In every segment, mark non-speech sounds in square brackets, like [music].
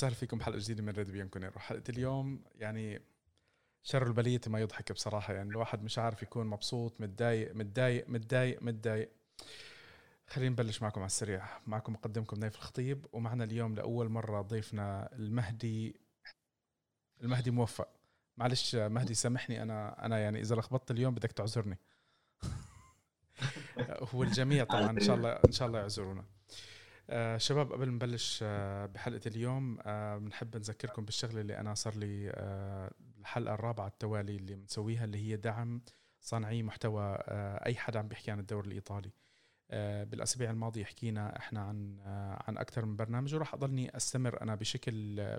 وسهلا فيكم بحلقة جديدة من ريد بيانكونيرو حلقة اليوم يعني شر البلية ما يضحك بصراحة. يعني الواحد مش عارف يكون مبسوط متضايق متضايق متضايق متضايق. خلينا نبلش معكم على السريع. معكم مقدمكم نايف الخطيب ومعنا اليوم لأول مرة ضيفنا المهدي المهدي موفق. معلش مهدي سامحني أنا أنا يعني إذا لخبطت اليوم بدك تعذرني. [laughs] هو الجميع طبعا إن شاء الله إن شاء الله يعذرونا. آه شباب قبل ما نبلش آه بحلقة اليوم آه بنحب نذكركم بالشغلة اللي أنا صار لي الحلقة الرابعة التوالي اللي بنسويها اللي هي دعم صانعي محتوى أي حدا عم بيحكي عن الدوري الإيطالي. بالأسابيع الماضية حكينا إحنا عن عن أكثر من برنامج وراح أضلني أستمر أنا بشكل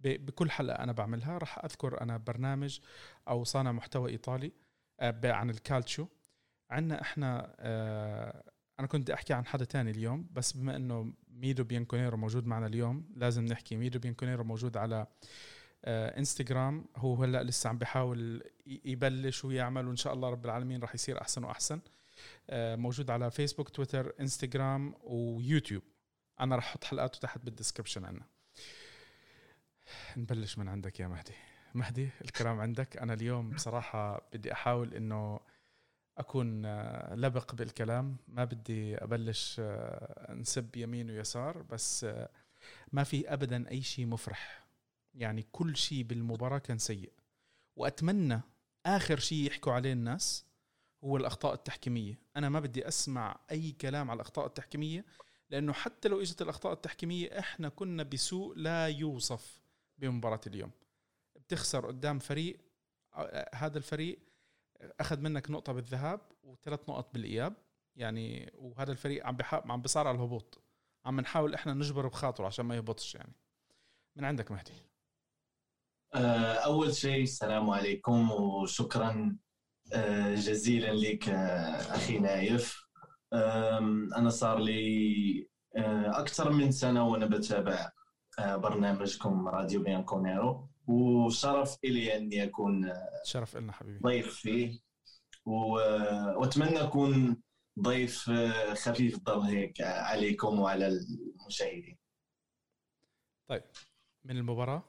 بكل حلقة أنا بعملها. راح أذكر أنا برنامج أو صانع محتوى إيطالي عن الكالتشو. عندنا إحنا أنا كنت أحكي عن حدا تاني اليوم بس بما إنه ميدو بيانكونيرو موجود معنا اليوم لازم نحكي. ميدو بيانكونيرو موجود على آه إنستغرام. هو هلأ لسه عم بيحاول يبلش ويعمل وإن شاء الله رب العالمين راح يصير أحسن وأحسن. آه موجود على فيسبوك تويتر انستغرام ويوتيوب أنا راح أحط حلقاته تحت بال description عنا. نبلش من عندك يا مهدي. مهدي الكلام عندك. أنا اليوم بصراحة بدي أحاول إنه أكون لبق بالكلام. ما بدي أبلش نسب يمين ويسار بس ما في ابدا أي شيء مفرح. يعني كل شيء بالمباراة كان سيء. وأتمنى آخر شيء يحكوا عليه الناس هو الأخطاء التحكيمية. أنا ما بدي أسمع أي كلام على الأخطاء التحكيمية لأنه حتى لو إجت الأخطاء التحكيمية إحنا كنا بسوء لا يوصف بمباراة اليوم. بتخسر قدام فريق هذا الفريق أخذ منك نقطة بالذهاب وثلاث نقط بالإياب. يعني وهذا الفريق عم بحا... عم بصارع الهبوط. عم نحاول إحنا نجبر بخاطره عشان ما يهبطش يعني. من عندك مهدي؟ أول شيء السلام عليكم وشكرا جزيلا لك أخي نايف. أنا صار لي أكثر من سنة وأنا بتابع برنامجكم راديو بيانكونيرو. وشرف إلي إني أكون شرف لنا حبيبي. ضيف فيه. و... وأتمنى أكون ضيف خفيف الظل هيك عليكم وعلى المشاهدين. طيب من المباراة.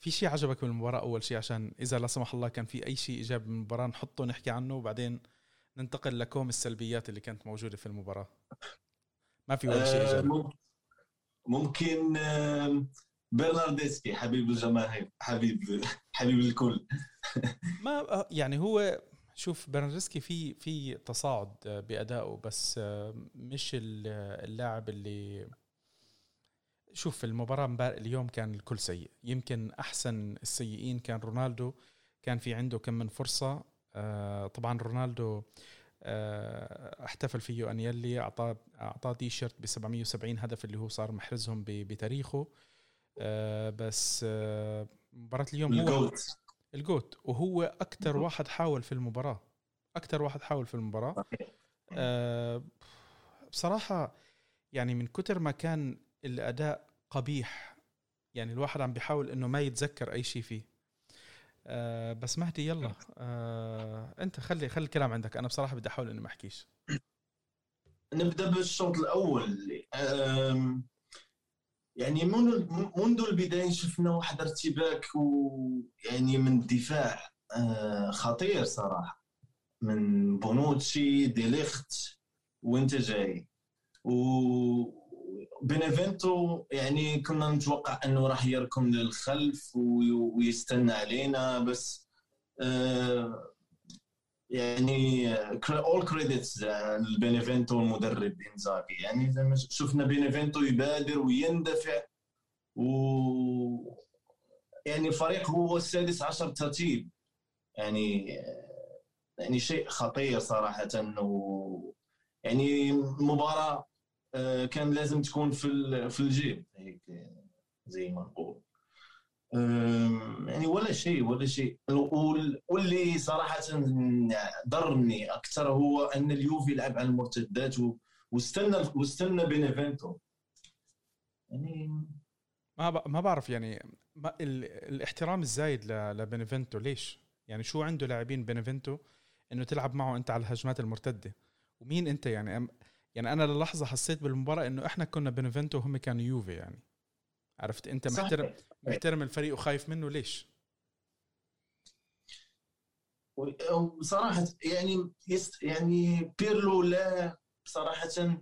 في شيء عجبك من المباراة؟ أول شيء عشان إذا لا سمح الله كان في أي شيء إيجابي من المباراة نحطه نحكي عنه وبعدين ننتقل لكوم السلبيات اللي كانت موجودة في المباراة. ما في ولا شيء إيجابي. ممكن برناردسكي حبيب الجماهير حبيب حبيب الكل. [laughs] ما يعني هو شوف برناردسكي في في تصاعد بأدائه بس مش اللاعب اللي شوف المباراة اليوم كان الكل سيء. يمكن أحسن السيئين كان رونالدو. كان في عنده كم من فرصة. طبعا رونالدو احتفل فيه أنيلي أعطاه أعطاه تي شيرت ب 770 هدف اللي هو صار محرزهم بتاريخه. آه بس آه مباراة اليوم هو ال GOAT. ال GOAT. وهو أكثر واحد حاول في المباراة. أكثر واحد حاول في المباراة. آه بصراحة يعني من كتر ما كان الأداء قبيح يعني الواحد عم بيحاول إنه ما يتذكر أي شيء فيه. آه بس مهدي يلا. آه أنت خلي خلي الكلام عندك. أنا بصراحة بدي أحاول إني ما أحكيش. نبدأ بالشوط الأول. يعني منذ البداية شفنا واحد ارتباك ويعني من الدفاع خطير صراحة. من بونوتشي ديليخت وانت جاي. و بينيفنتو يعني كنا نتوقع أنه راح يركن للخلف ويستنى علينا بس يعني اول credits لبينيفنتو المدرب انزاغي يعني زي ما شفنا بينيفنتو يبادر ويندفع و يعني الفريق هو السادس عشر ترتيب. يعني يعني شيء خطير صراحة و يعني مباراة كان لازم تكون في في الجيب هيك زي ما نقول. يعني ولا شيء ولا شيء. واللي صراحة ضرني أكثر هو أن اليوفي لعب على المرتدات واستنى واستنى بينيفنتو. يعني ما ما بعرف يعني ما الاحترام الزايد لبينيفنتو ليش؟ يعني شو عنده لاعبين بينيفنتو إنه تلعب معه أنت على الهجمات المرتدة؟ ومين أنت يعني؟ يعني أنا للحظة حسيت بالمباراة إنه إحنا كنا بينيفنتو وهم كانوا يوفي يعني. عرفت؟ انت محترم محترم الفريق وخايف منه ليش؟ صراحة يعني يست يعني بيرلو لا صراحة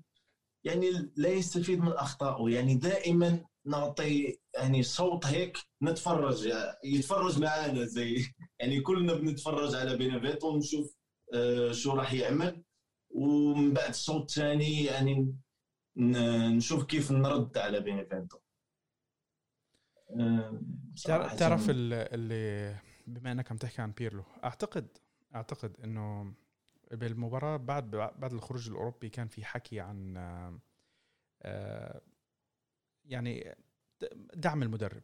يعني لا يستفيد من أخطائه. يعني دائما نعطي يعني شوط هيك نتفرج يتفرج معنا زي [laughs] يعني كلنا بنتفرج على بينيفنتو ونشوف آه، شو راح يعمل. ومن بعد الشوط الثاني يعني نشوف كيف نرد على بينيفينتو آه، تعرف اللي بما إنك عم تحكي عن بيرلو اعتقد أعتقد إنه بالمباراة بعد بعد الخروج الأوروبي كان في حكي عن آه، يعني دعم المدرب.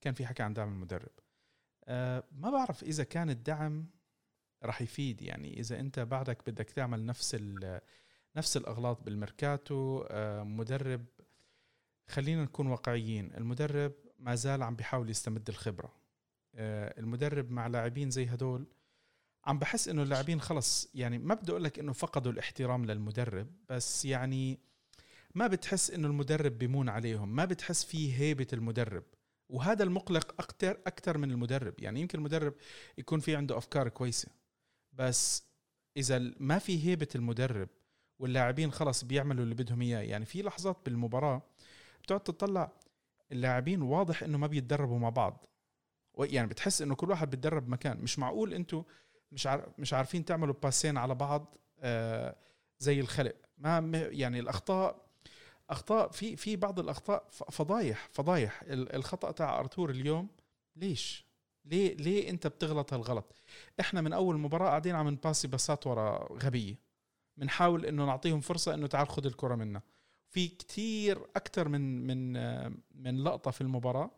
كان في حكي عن دعم المدرب. آه، ما بعرف إذا كان الدعم راح يفيد يعني إذا أنت بعدك بدك تعمل نفس نفس الأغلاط بالميركاتو آه، مدرب خلينا نكون واقعيين المدرب ما زال عم بيحاول يستمد الخبرة. المدرب مع لاعبين زي هدول عم بحس إنه اللاعبين خلص يعني ما بدي أقول لك إنه فقدوا الاحترام للمدرب بس يعني ما بتحس إنه المدرب بيمون عليهم ما بتحس فيه هيبة المدرب. وهذا المقلق أكثر أكثر من المدرب. يعني يمكن المدرب يكون في عنده أفكار كويسة بس إذا ما في هيبة المدرب واللاعبين خلص بيعملوا اللي بدهم إياه يعني في لحظات بالمباراة بتقعد تطلع اللاعبين واضح إنه ما بيتدربوا مع بعض. يعني بتحس إنه كل واحد بيتدرب مكان. مش معقول أنتم مش عارف مش عارفين تعملوا باسين على بعض آه زي الخلق. ما يعني الأخطاء أخطاء في في بعض الأخطاء فضايح فضايح. الخطأ تاع أرتور اليوم ليش؟ ليه ليه أنت بتغلط هالغلط؟ إحنا من أول مباراة قاعدين عم نباسي بسات ورا غبية. بنحاول إنه نعطيهم فرصة إنه تعال خذ الكرة منا. في كتير أكثر من من من لقطة في المباراة.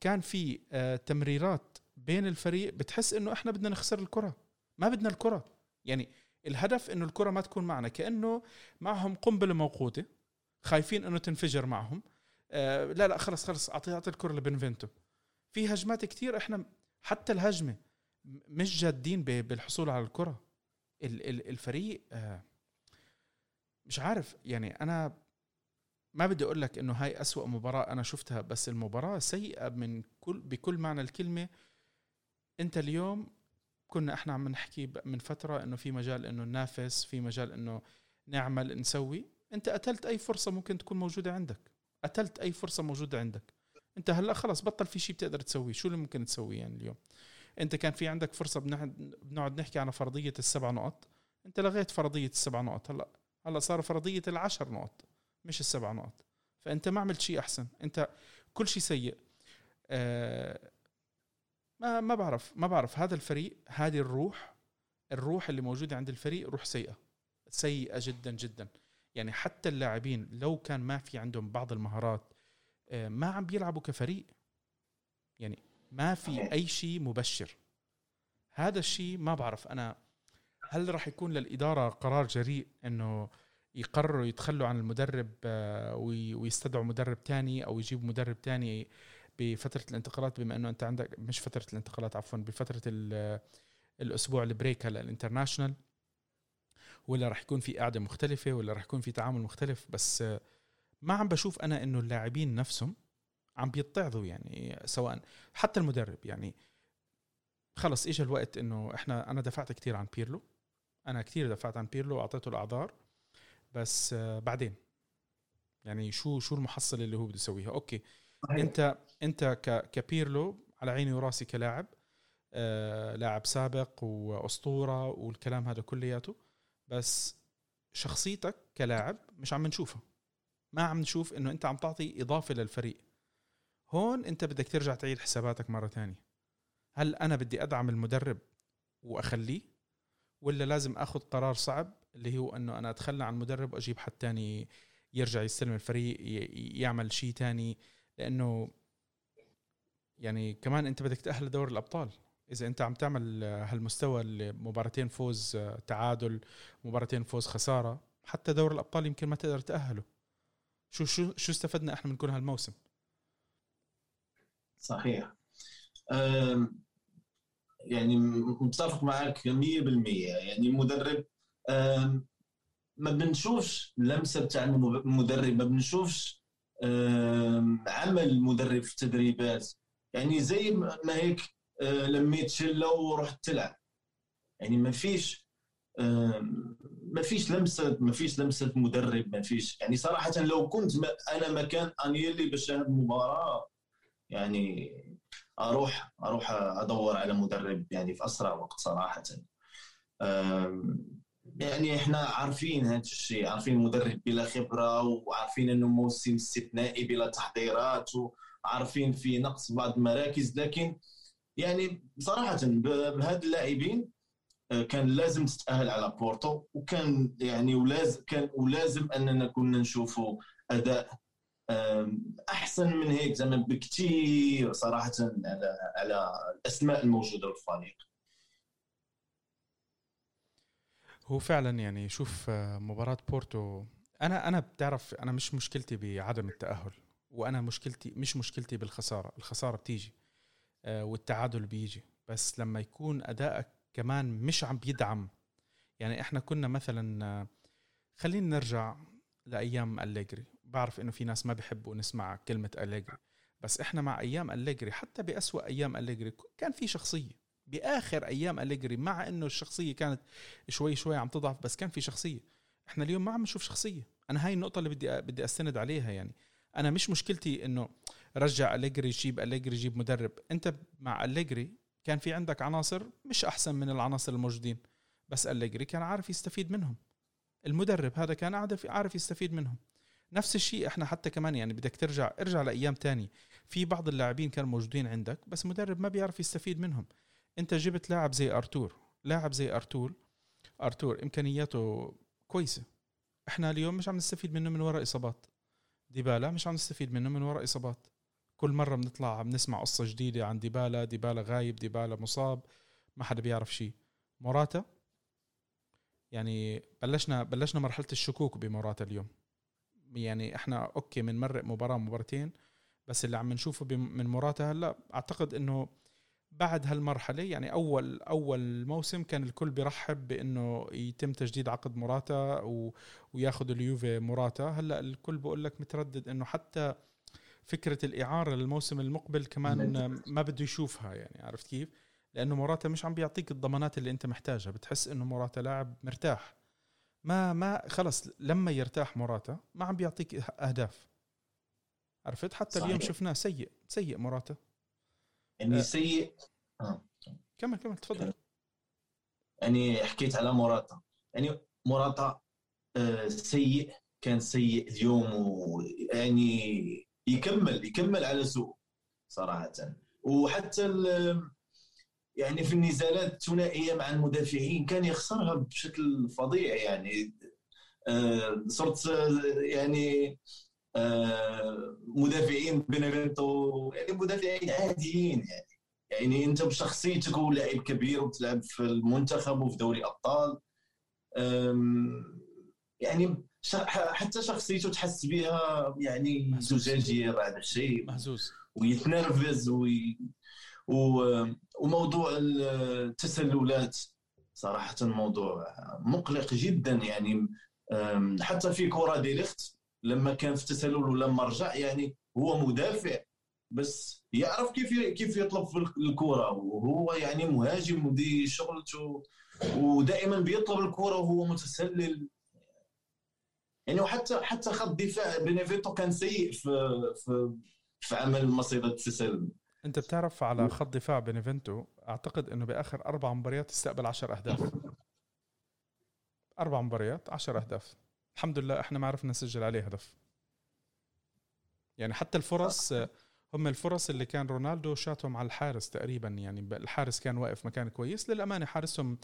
كان في آه، تمريرات بين الفريق بتحس إنه إحنا بدنا نخسر الكرة. ما بدنا الكرة. يعني الهدف إنه الكرة ما تكون معنا. كأنه معهم قنبلة موقوتة خايفين إنه تنفجر معهم. آه لا لا خلص خلص أعطي أعطي الكرة لبنفنتو. في هجمات كثير إحنا حتى الهجمة مش جادين بالحصول على الكرة. الفريق آه مش عارف. يعني أنا ما بدي أقول لك إنه هاي أسوأ مباراة أنا شفتها بس المباراة سيئة من كل بكل معنى الكلمة. أنت اليوم كنا إحنا عم نحكي من فترة إنه في مجال إنه ننافس في مجال إنه نعمل نسوي. أنت قتلت أي فرصة ممكن تكون موجودة عندك. قتلت أي فرصة موجودة عندك. أنت هلأ خلص بطل في شيء بتقدر تسويه. شو اللي ممكن تسويه يعني اليوم؟ أنت كان في عندك فرصة بنقعد نحكي عن فرضية السبع نقط. أنت لغيت فرضية السبع نقط هلأ. هلأ صار فرضية العشر نقط. مش السبع نقط. فأنت ما عملت شيء أحسن. أنت كل شيء سيء. آه ما ما بعرف. ما بعرف. هذا الفريق هذه الروح الروح اللي موجودة عند الفريق روح سيئة. سيئة جدا جدا. يعني حتى اللاعبين لو كان ما في عندهم بعض المهارات آه، ما عم بيلعبوا كفريق. يعني ما في أي شيء مبشر. هذا الشيء ما بعرف. أنا هل راح يكون للإدارة قرار جريء إنه يقرروا يتخلوا عن المدرب آه، ويستدعوا مدرب تاني أو يجيبوا مدرب تاني بفترة الانتقالات بما إنه أنت عندك مش فترة الانتقالات عفوا بفترة الأسبوع ال break هلا ال international ولا راح يكون في قاعدة مختلفة ولا راح يكون في تعامل مختلف بس ما عم بشوف أنا إنه اللاعبين نفسهم عم بيتعظوا يعني سواء حتى المدرب يعني. خلص اجى الوقت إنه إحنا أنا دافعت كثير عن بيرلو أنا كثير دافعت عن بيرلو وأعطيته الأعذار بس بعدين. يعني شو شو المحصله اللي هو بده يسويها؟ okay. صحيح. أنت أنت كبيرلو على عيني وراسي كلاعب آه لاعب سابق وأسطورة والكلام هذا كلياته بس شخصيتك كلاعب مش عم نشوفها. ما عم نشوف إنه أنت عم تعطي إضافة للفريق. هون أنت بدك ترجع تعيد حساباتك مرة ثانية هل أنا بدي أدعم المدرب وأخليه ولا لازم آخذ قرار صعب اللي هو إنه أنا أتخلى عن المدرب وأجيب حد تاني يرجع يستلم الفريق يعمل شيء تاني. لأنه يعني كمان أنت بدك تأهل لدور الأبطال. إذا أنت عم تعمل هالمستوى مباراتين فوز تعادل مباراتين فوز خسارة حتى دور الأبطال يمكن ما تقدر تأهله. شو شو شو استفدنا إحنا من كل هالموسم؟ صحيح. يعني متفق معك 100% يعني المدرب ما بنشوفش اللمسه بتاع المدرب ما بنشوفش عمل مدرب في التدريبات. يعني زي ما هيك آه، لميت شله ورحت تلعب. يعني ما فيش ما فيش لمسة ما فيش لمسة مدرب ما فيش. يعني صراحة لو كنت أنا مكان أنيلي بشاهد مباراة يعني أروح أروح أدور على مدرب يعني في أسرع وقت صراحة. يعني إحنا عارفين هذا الشيء عارفين مدرب بلا خبرة وعارفين إنه موسم استثنائي بلا تحضيرات وعارفين في نقص بعض المراكز لكن يعني صراحة بهاد اللاعبين آه، كان لازم تتأهل على بورتو وكان يعني ولازم كان ولازم أننا كنا نشوفوا أداء أحسن من هيك زعما بكثير صراحة على على الأسماء الموجودة في الفريق. هو فعلا يعني شوف مباراة بورتو أنا أنا بتعرف أنا مش مشكلتي بعدم التأهل وأنا مشكلتي مش مشكلتي بالخسارة الخسارة بتيجي آه، والتعادل بيجي بس لما يكون ادائك كمان مش عم بيدعم يعني إحنا كنا مثلا آه، خلينا نرجع لأيام أليجري بعرف إنه في ناس ما بيحبوا نسمع كلمة أليجري بس إحنا مع أيام أليجري حتى بأسوأ أيام أليجري كان في شخصية. بآخر أيام أليجري مع إنه الشخصية كانت شوي شوي عم تضعف بس كان في شخصية. إحنا اليوم ما عم نشوف شخصية. أنا هاي النقطة اللي بدي بدي أستند عليها يعني. أنا مش مشكلتي إنه رجع أليجري جيب أليجري جيب مدرب. أنت مع أليجري كان في عندك عناصر مش أحسن من العناصر الموجودين بس أليجري كان عارف يستفيد منهم. المدرب هذا كان عارف يستفيد منهم. نفس الشيء إحنا حتى كمان يعني بدك ترجع ارجع لأيام تاني في بعض اللاعبين كانوا موجودين عندك بس مدرب ما بيعرف يستفيد منهم. انت جبت لاعب زي أرتور. لاعب زي أرتور أرتور إمكانياته كويسة. إحنا اليوم مش عم نستفيد منه من وراء إصابات. ديبالا مش عم نستفيد منه من وراء إصابات. كل مرة بنطلع بنسمع قصة جديدة عن ديبالا ديبالا غايب ديبالا مصاب ما حدا بيعرف شيء. موراتا يعني بلشنا بلشنا مرحلة الشكوك بموراتا اليوم. يعني إحنا okay بنمرق مباراة مباراتين بس اللي عم نشوفه من موراتا هلأ أعتقد إنه بعد هالمرحلة يعني أول أول موسم كان الكل بيرحب بإنه يتم تجديد عقد موراتا و... وياخذ اليوفي موراتا. هلأ الكل بقول لك متردد إنه حتى فكرة الإعارة للموسم المقبل كمان ما بده يشوفها يعني عرفت كيف؟ لأنه موراتا مش عم بيعطيك الضمانات اللي أنت محتاجها بتحس إنه موراتا لاعب مرتاح. ما ما خلص لما يرتاح موراتا ما عم بيعطيك أهداف. عرفت؟ حتى صحيح. اليوم شفناه سيء سيء موراتا. يعني سيء. آه. كمل كمل تفضل. يعني حكيت على موراتا يعني موراتا آه، سيء كان سيء اليوم ويعني يكمل يكمل على سوء صراحة. وحتى يعني في النزالات الثنائية مع المدافعين كان يخسرها بشكل فظيع يعني. آه، صرت يعني آه، مدافعين بينيفينتو يعني مدافعين عاديين يعني. يعني انت بشخصيتك ولاعب كبير وتلعب في المنتخب وفي دوري أبطال. يعني حتى شخصيته تحس بها يعني زجاجية بعض الشيء. مهزوز ويتنرفز وي وموضوع التسللات صراحة موضوع مقلق جدا يعني. حتى في كرة ديليخت لما كان في التسلل ولما رجع يعني هو مدافع. بس يعرف كيف كيف يطلب في الكره وهو يعني مهاجم وهذه شغلته ودائما بيطلب الكره وهو متسلل. يعني وحتى حتى خط دفاع بينيفيتو كان سيء في في في عمل مصيدة التسلل. أنت بتعرف على خط دفاع بينيفينتو أعتقد إنه بآخر أربع مباريات استقبل 10 أهداف. أربع مباريات 10 أهداف. الحمد لله إحنا ما عرفنا نسجل عليه هدف. يعني حتى الفرص هم الفرص اللي كان رونالدو شاتهم على الحارس تقريبا يعني الحارس كان واقف مكان كويس. للأمانة حارسهم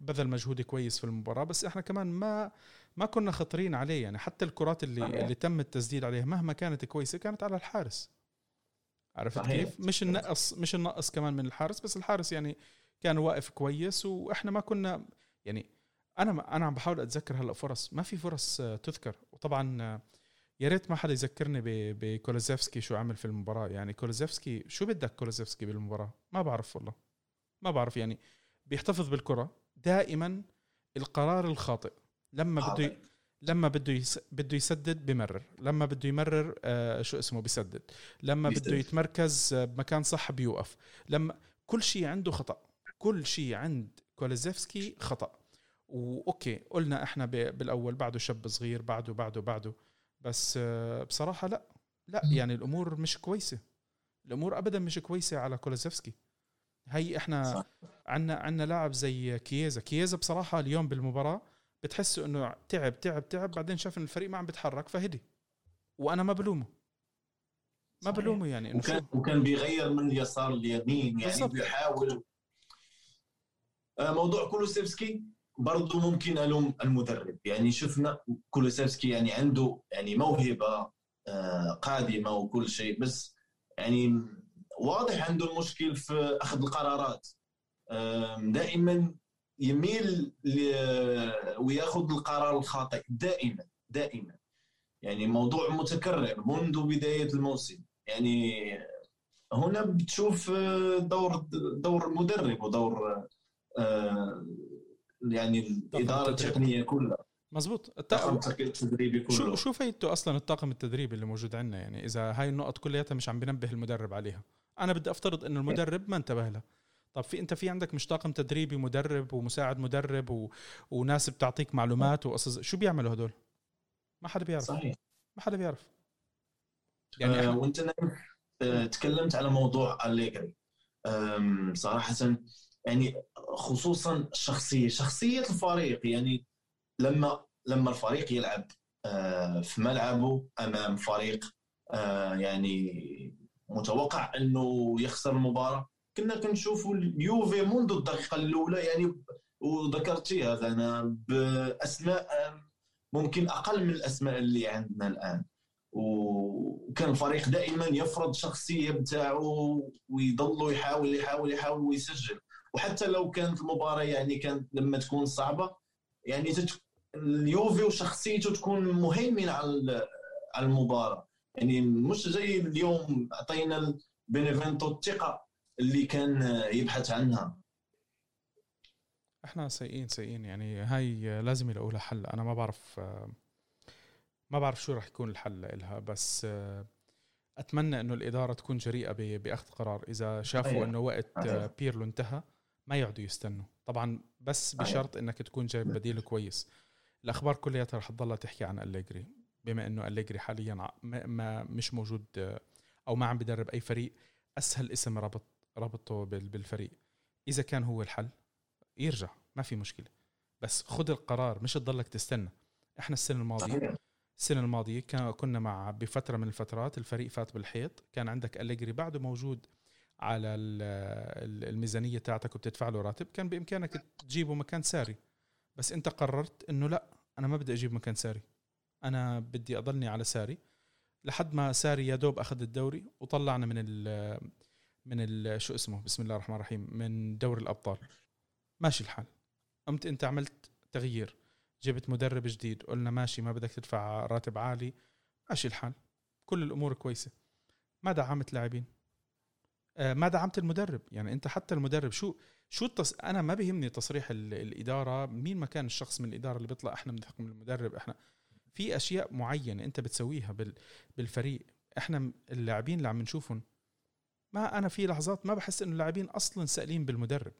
بذل مجهود كويس في المباراة بس إحنا كمان ما ما كنا خطرين عليه. يعني حتى الكرات اللي صحيح. اللي تم التسديد عليها مهما كانت كويسة كانت على الحارس. عرفت صحيح. كيف؟ مش النقص مش النقص كمان من الحارس بس الحارس يعني كان واقف كويس وإحنا ما كنا يعني أنا أنا عم بحاول أتذكر هلأ فرص. ما في فرص آه، تذكر. وطبعا آه، يا ريت ما حدا يذكرني بكولوسيفسكي شو عمل في المباراة. يعني كولوسيفسكي شو بدك كولوسيفسكي بالمباراة؟ ما بعرف والله. ما بعرف يعني. بيحتفظ بالكرة. دائما القرار الخاطئ. لما بده لما بده يس... بده يسدد بمرر لما بده يمرر آه شو اسمه؟ بيسدد. لما. بده يتمركز آه، بمكان صح بيوقف. لما كل شيء عنده خطأ. كل شيء عند كولوسيفسكي خطأ. وأوكي قلنا إحنا ب... بالأول بعده شاب صغير بعده بعده بعده. بس آه بصراحة لا لا يعني الأمور مش كويسة. الأمور ابدا مش كويسة على كوليزيفسكي هي إحنا صح. عنا عنا لاعب زي كييزا. كييزا بصراحة اليوم بالمباراة بتحسه إنه تعب تعب تعب بعدين شاف إن الفريق ما عم بيتحرك فهدي. وأنا ما بلومه. ما. بلومه يعني إنه وكان وكان بيغير من اليسار لليمين يعني. بيحاول. آه، موضوع كولوسيفسكي برضو ممكن ألوم المدرب. يعني شفنا كولوسيفسكي يعني عنده يعني موهبة آه، قادمة وكل شيء بس يعني واضح عنده المشكل في أخذ القرارات. دائما يميل ويأخذ القرار الخاطئ. دائما دائما. يعني موضوع متكرر منذ بداية الموسم. يعني هنا بتشوف آه، دور دور المدرب ودور آه، يعني الاداره. التقنيه كلها. مزبوط الطاقم الت... التدريبي شو كله. شو فايدته أصلا الطاقم التدريبي اللي موجود عندنا يعني إذا هاي النقط كلياتها مش عم بنبه المدرب عليها. أنا بدي أفترض إنه المدرب ما انتبه لها. طب في أنت في عندك مش طاقم تدريبي مدرب ومساعد مدرب و... وناس بتعطيك معلومات وقصص. شو بيعملوا هدول؟ ما حدا بيعرف. صحيح. ما حدا بيعرف. يعني إحنا- وأنت آه، تكلمت على موضوع أليجري آم، صراحة يعني خصوصا الشخصية شخصية الفريق. يعني لما لما الفريق يلعب آه، في ملعبه أمام فريق آه، يعني متوقع أنه يخسر المباراة. كنا كنشوفوا اليوفي منذ الدقيقة الأولى يعني وذكرتي هذا أنا بأسماء آه، ممكن أقل من الأسماء اللي عندنا الآن. وكان الفريق دائما يفرض شخصية بتاعه ويضل يحاول يحاول يحاول ويسجل. وحتى لو كانت المباراة يعني كانت لما تكون صعبة يعني تت... اليوفي وشخصيته تكون مهيمنة على ال- على المباراة. يعني مش زي اليوم أعطينا بينيفنتو الثقة اللي كان يبحث عنها. إحنا سيئين سيئين. يعني هاي لازم يلاقوا لها حل. أنا ما بعرف ما بعرف شو رح يكون الحل لها. بس أتمنى إنه الإدارة تكون جريئة بأخذ قرار. إذا شافوا صحيح. إنه وقت صحيح. بيرلو انتهى ما يقعدوا يستنوا. طبعا بس. بشرط إنك تكون جايب بديل كويس. الأخبار كلياتها رح تضلها تحكي عن أليجري. بما إنه أليجري حاليا ما ما- مش موجود أو ما عم بدرب أي فريق أسهل اسم ربط ربطه بال- بالفريق. إذا كان هو الحل يرجع ما في مشكلة. بس خذ القرار مش تضلك تستنى. إحنا السنة الماضيه السنة الماضية كنا مع بفترة من الفترات الفريق فات بالحيط. كان عندك أليجري بعده موجود. على ال- ال- الميزانية تاعتك وبتدفع له راتب كان بإمكانك تجيبه مكان ساري. بس أنت قررت إنه لا أنا ما بدي أجيب مكان ساري. أنا بدي أضلني على ساري. لحد ما ساري يا دوب أخذ الدوري وطلعنا من ال من ال شو اسمه؟ بسم الله الرحمن الرحيم من دوري الأبطال. ماشي الحال. قمت أنت عملت تغيير. جبت مدرب جديد قلنا ماشي ما بدك تدفع راتب عالي. ماشي الحال. كل الأمور كويسة. ما دعمت لاعبين. ما دعمت المدرب. يعني أنت حتى المدرب شو شو التص... أنا ما بيهمني تصريح ال... الإدارة مين ما كان الشخص من الإدارة اللي بيطلع إحنا بنثق من المدرب إحنا في أشياء معينة أنت بتسويها بال... بالفريق. إحنا اللاعبين اللي عم نشوفهم ما أنا في لحظات ما بحس إنه اللاعبين أصلا سائلين بالمدرب.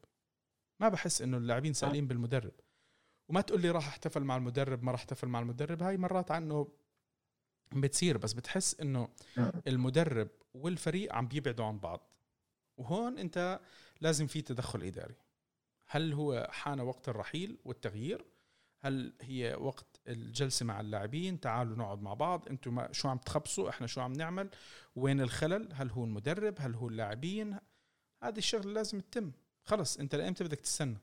ما بحس إنه اللاعبين سائلين بالمدرب. وما تقول لي راح أحتفل مع المدرب ما راح أحتفل مع المدرب. هاي مرات عنه بتصير بس بتحس إنه نعم. المدرب والفريق عم بيبعدوا عن بعض. وهون انت لازم في تدخل إداري. هل هو حان وقت الرحيل والتغيير؟ هل هي وقت الجلسة مع اللاعبين؟ تعالوا نقعد مع بعض. أنتم شو عم تخبصوا؟ إحنا شو عم نعمل؟ وين الخلل؟ هل هو المدرب؟ هل هو اللاعبين؟ هذه الشغله لازم تتم. خلص انت لأمتى بدك تستنى؟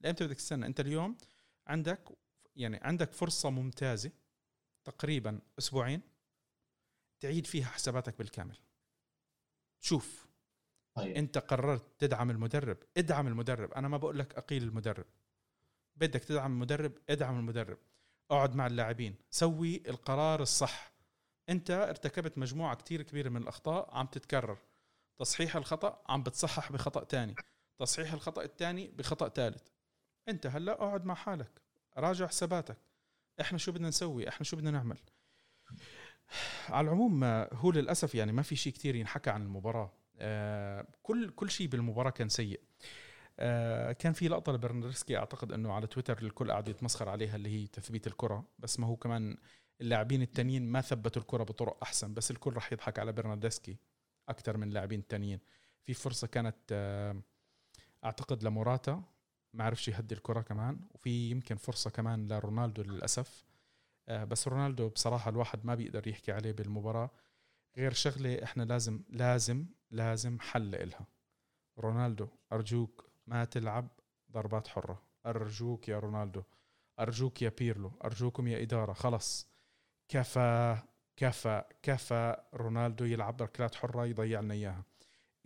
لأمتى بدك تستنى؟ انت اليوم عندك يعني عندك فرصة ممتازة تقريبا أسبوعين تعيد فيها حساباتك بالكامل. شوف طيب. انت قررت تدعم المدرب. ادعم المدرب. أنا ما بقول لك اقيل المدرب. بدك تدعم المدرب ادعم المدرب. اقعد مع اللاعبين. سوي القرار الصح. انت ارتكبت مجموعة كتير كبيرة من الأخطاء عم تتكرر. تصحيح الخطأ عم بتصحح بخطأ تاني. تصحيح الخطأ الثاني بخطأ ثالث انت هلأ اقعد مع حالك. راجع حساباتك. إحنا شو بدنا نسوي؟ إحنا شو بدنا نعمل؟ على العموم هو للأسف يعني ما في شيء كثير ينحكى عن المباراة. كل كل شيء بالمباراة كان سيء. آه، كان في لقطة لبرناردسكي أعتقد إنه على تويتر الكل قاعد يتمسخر عليها اللي هي تثبيت الكرة بس ما هو كمان اللاعبين التانيين ما ثبتوا الكرة بطرق أحسن بس الكل راح يضحك على برناردسكي أكثر من اللاعبين التانيين. في فرصة كانت آه، أعتقد لموراتا ما عرفش يهدي الكرة كمان وفي يمكن فرصة كمان لرونالدو للأسف. بس رونالدو بصراحة الواحد ما بيقدر يحكي عليه بالمباراة. غير شغلة إحنا لازم لازم لازم حل إلها. رونالدو أرجوك ما تلعب ضربات حرة. أرجوك يا رونالدو. أرجوك يا بيرلو. أرجوكم يا إدارة. خلص. كفى كفى كفى رونالدو يلعب ركلات حرة يضيع لنا إياها.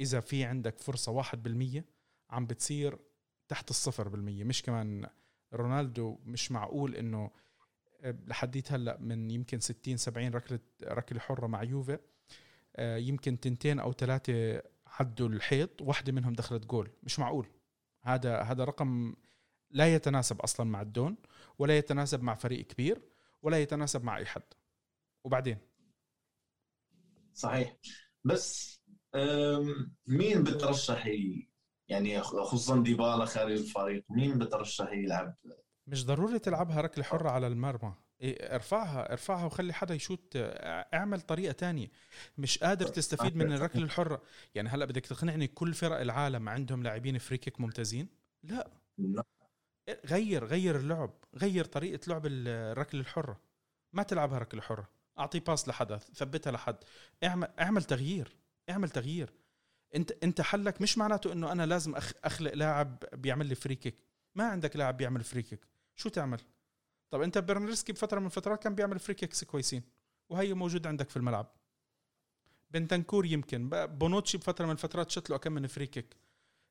إذا في عندك فرصة واحد بالمية عم بتصير تحت الصفر بالمية. مش كمان رونالدو مش معقول إنه لحديت هلأ من يمكن 60 70 ركلة ركلة حرة مع يوفي يمكن تنتين أو ثلاثة عدوا الحيط واحدة منهم دخلت جول مش معقول. هذا هذا رقم لا يتناسب أصلا مع الدون ولا يتناسب مع فريق كبير ولا يتناسب مع أي حد. وبعدين؟ صحيح. بس مين بترشح يعني خصوصا ديبالا خارج الفريق مين بترشح يلعب؟ مش ضروري تلعبها ركلة حرة على المرمى. ارفعها ارفعها وخلي حدا يشوت. اعمل طريقة تانية. مش قادر تستفيد من الركلة الحرة. يعني هلا بدك تقنعني كل فرق العالم عندهم لاعبين free kick ممتازين؟ لا. لا. غير غير اللعب. غير طريقة لعب الركلة الحرة. ما تلعبها ركلة حرة. أعطي pass لحدا ثبتها لحد. اعمل اعمل تغيير. اعمل تغيير. انت انت حلك مش معناته إنه أنا لازم أخلق لاعب بيعمل لي free kick ما عندك لاعب بيعمل free kick شو تعمل؟ طب انت برناردسكي بفترة من الفترات كان بيعمل free kicks كويسين وهي موجود عندك في الملعب. بنتانكور يمكن بونوتشي بفترة من الفترات شت له كم من free kick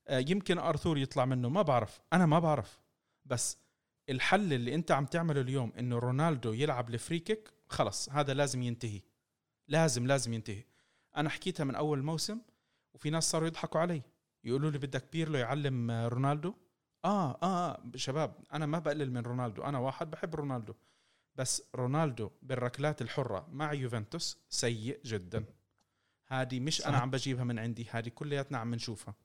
آه، يمكن آرثور يطلع منه ما بعرف أنا ما بعرف. بس الحل اللي انت عم تعمله اليوم إنه رونالدو يلعب ال free kick خلص هذا لازم ينتهي. لازم لازم ينتهي. أنا حكيتها من أول موسم وفي ناس صاروا يضحكوا علي. يقولوا لي بدك بيرلو يعلم رونالدو؟ آه, آه آه شباب أنا ما بقلل من رونالدو أنا واحد بحب رونالدو. بس رونالدو بالركلات الحرة مع يوفنتوس سيء جدا. هذه مش أنا عم بجيبها من عندي هذه كلياتنا عم نشوفها.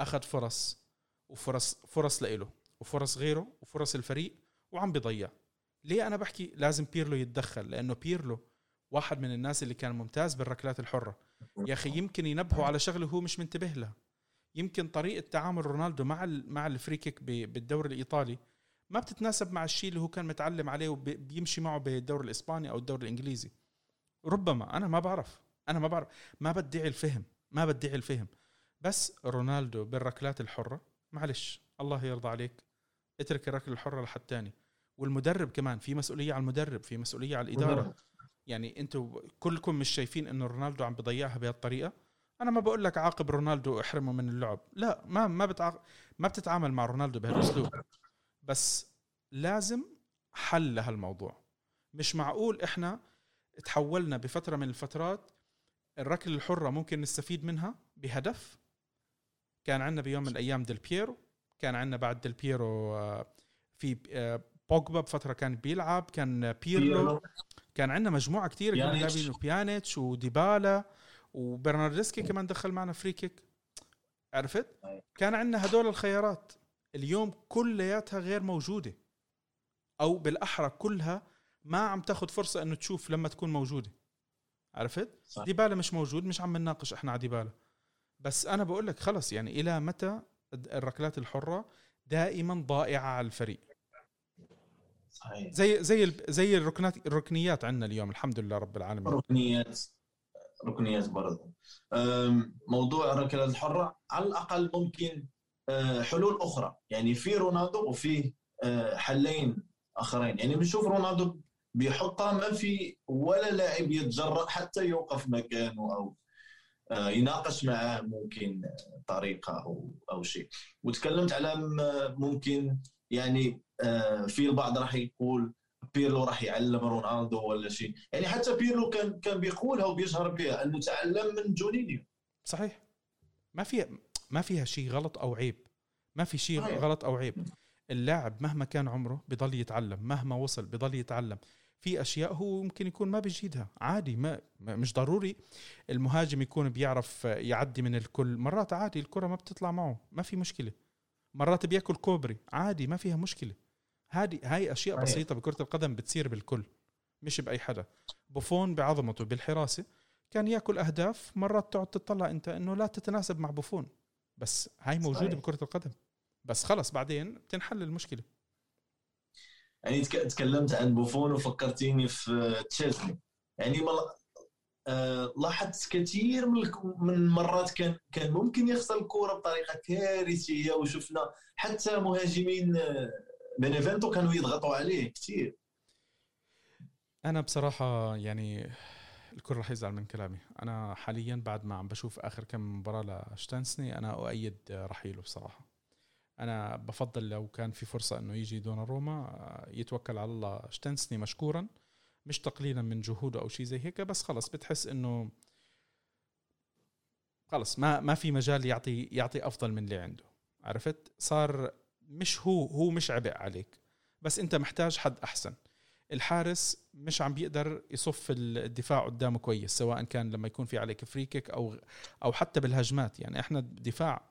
أخذ فرص وفرص فرص لإله وفرص غيره وفرص الفريق وعم بيضيع. ليه أنا بحكي لازم بيرلو يتدخل؟ لأنه بيرلو واحد من الناس اللي كان ممتاز بالركلات الحرة. يا أخي يمكن ينبهوا على شغلة هو مش منتبه لها. يمكن طريقة تعامل رونالدو مع مع ال free kick بالدوري الإيطالي ما بتتناسب مع الشيء اللي هو كان متعلم عليه وبيمشي معه بالدوري الإسباني أو الدوري الإنجليزي. ربما أنا ما بعرف. أنا ما بعرف. ما بدعي الفهم. ما بدعي الفهم. بس رونالدو بالركلات الحرة معلش الله يرضى عليك اترك الركلة الحرة لحد تاني. والمدرب كمان في مسؤولية على المدرب في مسؤولية على الإدارة. يعني أنتم كلكم مش شايفين انه رونالدو عم بضيعها بهالطريقة؟ أنا ما بقول لك عاقب رونالدو واحرمه من اللعب. لا ما ما بتعاق... ما بتتعامل مع رونالدو بهالأسلوب. بس لازم حل لهالموضوع. مش معقول إحنا تحولنا بفترة من الفترات الركلة الحرة ممكن نستفيد منها بهدف. كان عندنا بيوم من الأيام ديل بييرو. كان عندنا بعد ديل بييرو آه، في آه، بوجبا بفترة كان بيلعب كان بيرلو. كان عندنا مجموعة كثيره من اللاعبين بيانيتش وديبالا. وبرناردسكي كمان دخل معنا free kick عرفت؟ كان عندنا هدول الخيارات. اليوم كلياتها غير موجودة. أو بالأحرى كلها ما عم تاخذ فرصة إنه تشوف لما تكون موجودة. عرفت؟ صح. ديبالا مش موجود مش عم نناقش إحنا على ديبالا. بس أنا بقول لك خلص يعني إلى متى الركلات الحرة دائما ضائعة على الفريق؟ صحيح. زي زي زي الركنات الركنيات عندنا اليوم الحمد لله رب العالمين. ركنيات ركنيات برضه. موضوع الركلات الحرة على الأقل ممكن أه، حلول أخرى. يعني في رونالدو وفي أه، حلين آخرين. يعني بنشوف رونالدو بيحطها ما في ولا لاعب يتجرأ حتى يوقف مكانه أو أه، يناقش معاه ممكن طريقة أو أو شيء. وتكلمت على ممكن يعني في البعض راح يقول بيرلو راح يعلم رونالدو ولا شيء يعني حتى بيرلو كان كان بيقولها وبيجهر بها انه تعلم من جونينيو. صحيح. ما فيها ما فيها شيء غلط أو عيب. ما في شيء غلط أو عيب. اللاعب مهما كان عمره بضل يتعلم مهما وصل بضل يتعلم. في أشياء هو ممكن يكون ما بيجيدها. عادي ما مش ضروري. المهاجم يكون بيعرف يعدي من الكل. مرات عادي الكرة ما بتطلع معه. ما في مشكلة. مرات بياكل كوبري. عادي ما فيها مشكلة. هذه هاي أشياء. بسيطة بكرة القدم بتصير بالكل مش بأي حدا. بوفون بعظمته بالحراسة كان يأكل أهداف مرات تقعد تطلع أنت إنه لا تتناسب مع بوفون. بس هاي موجودة صحيح. بكرة القدم. بس خلص بعدين بتنحل المشكلة. يعني تكلمت عن بوفون وفكرتني في تشيزني يعني آه لاحظت كثير من من مرات كان كان ممكن يخسر الكره بطريقة كارثية وشفنا حتى مهاجمين آه، بينيفنتو كانوا يضغطوا عليه كثير أنا بصراحة يعني الكل راح يزعل من كلامي. أنا حاليا بعد ما عم بشوف آخر كم مباراة لشتانسني أنا أؤيد رحيله بصراحة. أنا بفضل لو كان في فرصة إنه يجي دون روما يتوكل على الله. شتنسني مشكورا مش تقليلا من جهوده أو شيء زي هيك بس خلص بتحس إنه خلص ما ما في مجال يعطي يعطي أفضل من اللي عنده. عرفت؟ صار مش هو هو مش عبء عليك. بس انت محتاج حد أحسن. الحارس مش عم بيقدر يصف الدفاع قدامه كويس سواء كان لما يكون في عليك فريكك أو أو حتى بالهجمات. يعني إحنا الدفاع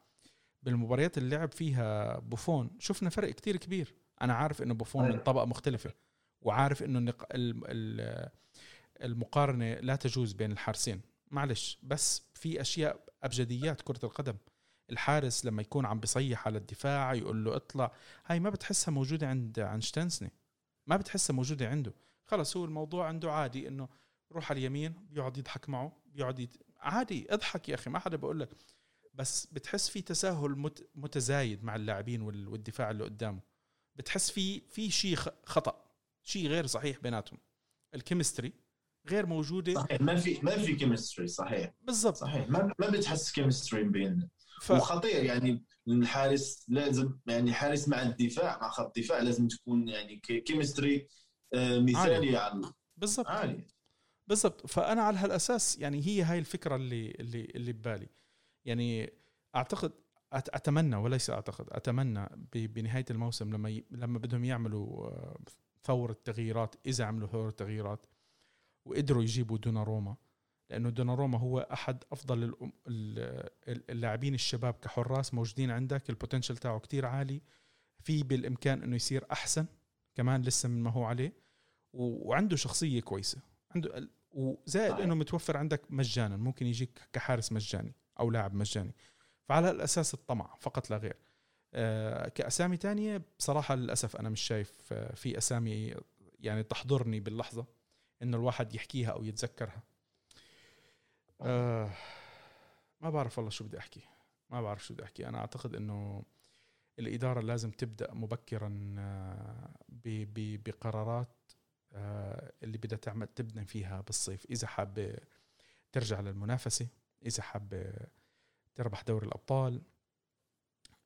بالمباريات اللي لعب فيها بوفون شفنا فرق كتير كبير. أنا عارف إنه بوفون من طبقة مختلفة وعارف إنه المقارنة لا تجوز بين الحارسين. معلش بس في أشياء أبجديات كرة القدم. الحارس لما يكون عم بيصيح على الدفاع يقول له اطلع. هاي ما بتحسها موجودة عند عند شتنسني. ما بتحسها موجودة عنده. خلص هو الموضوع عنده عادي إنه روح على اليمين بيقعد يضحك معه بيقعد يت... عادي اضحك يا أخي ما حدا بقول لك. بس بتحس في تساهل متزايد مع اللاعبين والدفاع اللي قدامه. بتحس في في شيء خطأ شيء غير صحيح بيناتهم. ال chemistry غير موجودة. صحيح ما في ما في chemistry صحيح. بالضبط. صحيح ما ما بتحس chemistry بيننا ف... وخطير يعني الحارس لازم يعني حارس مع الدفاع مع خط الدفاع لازم تكون يعني chemistry آه، مثالي على بالضبط. عالي بالضبط. فأنا على هالأساس يعني هي هاي الفكرة اللي اللي اللي ببالي. يعني اعتقد أتمنى وليس أعتقد أتمنى بنهاية الموسم لما ي... لما بدهم يعملوا آه، ثورة تغييرات إذا عملوا ثورة تغييرات وقدروا يجيبوا دوناروما. لأنه دوناروما هو أحد أفضل اللاعبين الشباب كحراس موجودين عندك. البوتنشل تاعه كتير عالي. في بالإمكان إنه يصير أحسن كمان لسه من ما هو عليه. وعنده شخصية كويسة. عنده وزائد إنه متوفر عندك مجانا. ممكن يجيك كحارس مجاني أو لاعب مجاني. فعلى الاساس الطمع فقط لا غير. آه، كأسامي تانية بصراحة للأسف أنا مش شايف آه، في أسامي يعني تحضرني باللحظة إنه الواحد يحكيها أو يتذكرها. آه ما بعرف والله شو بدي أحكي. ما بعرف شو بدي أحكي. أنا أعتقد إنه الإدارة لازم تبدأ مبكرا آه، بقرارات اللي بدها تعمل تبني فيها بالصيف. إذا حابة ترجع للمنافسة إذا حابة تربح دوري الأبطال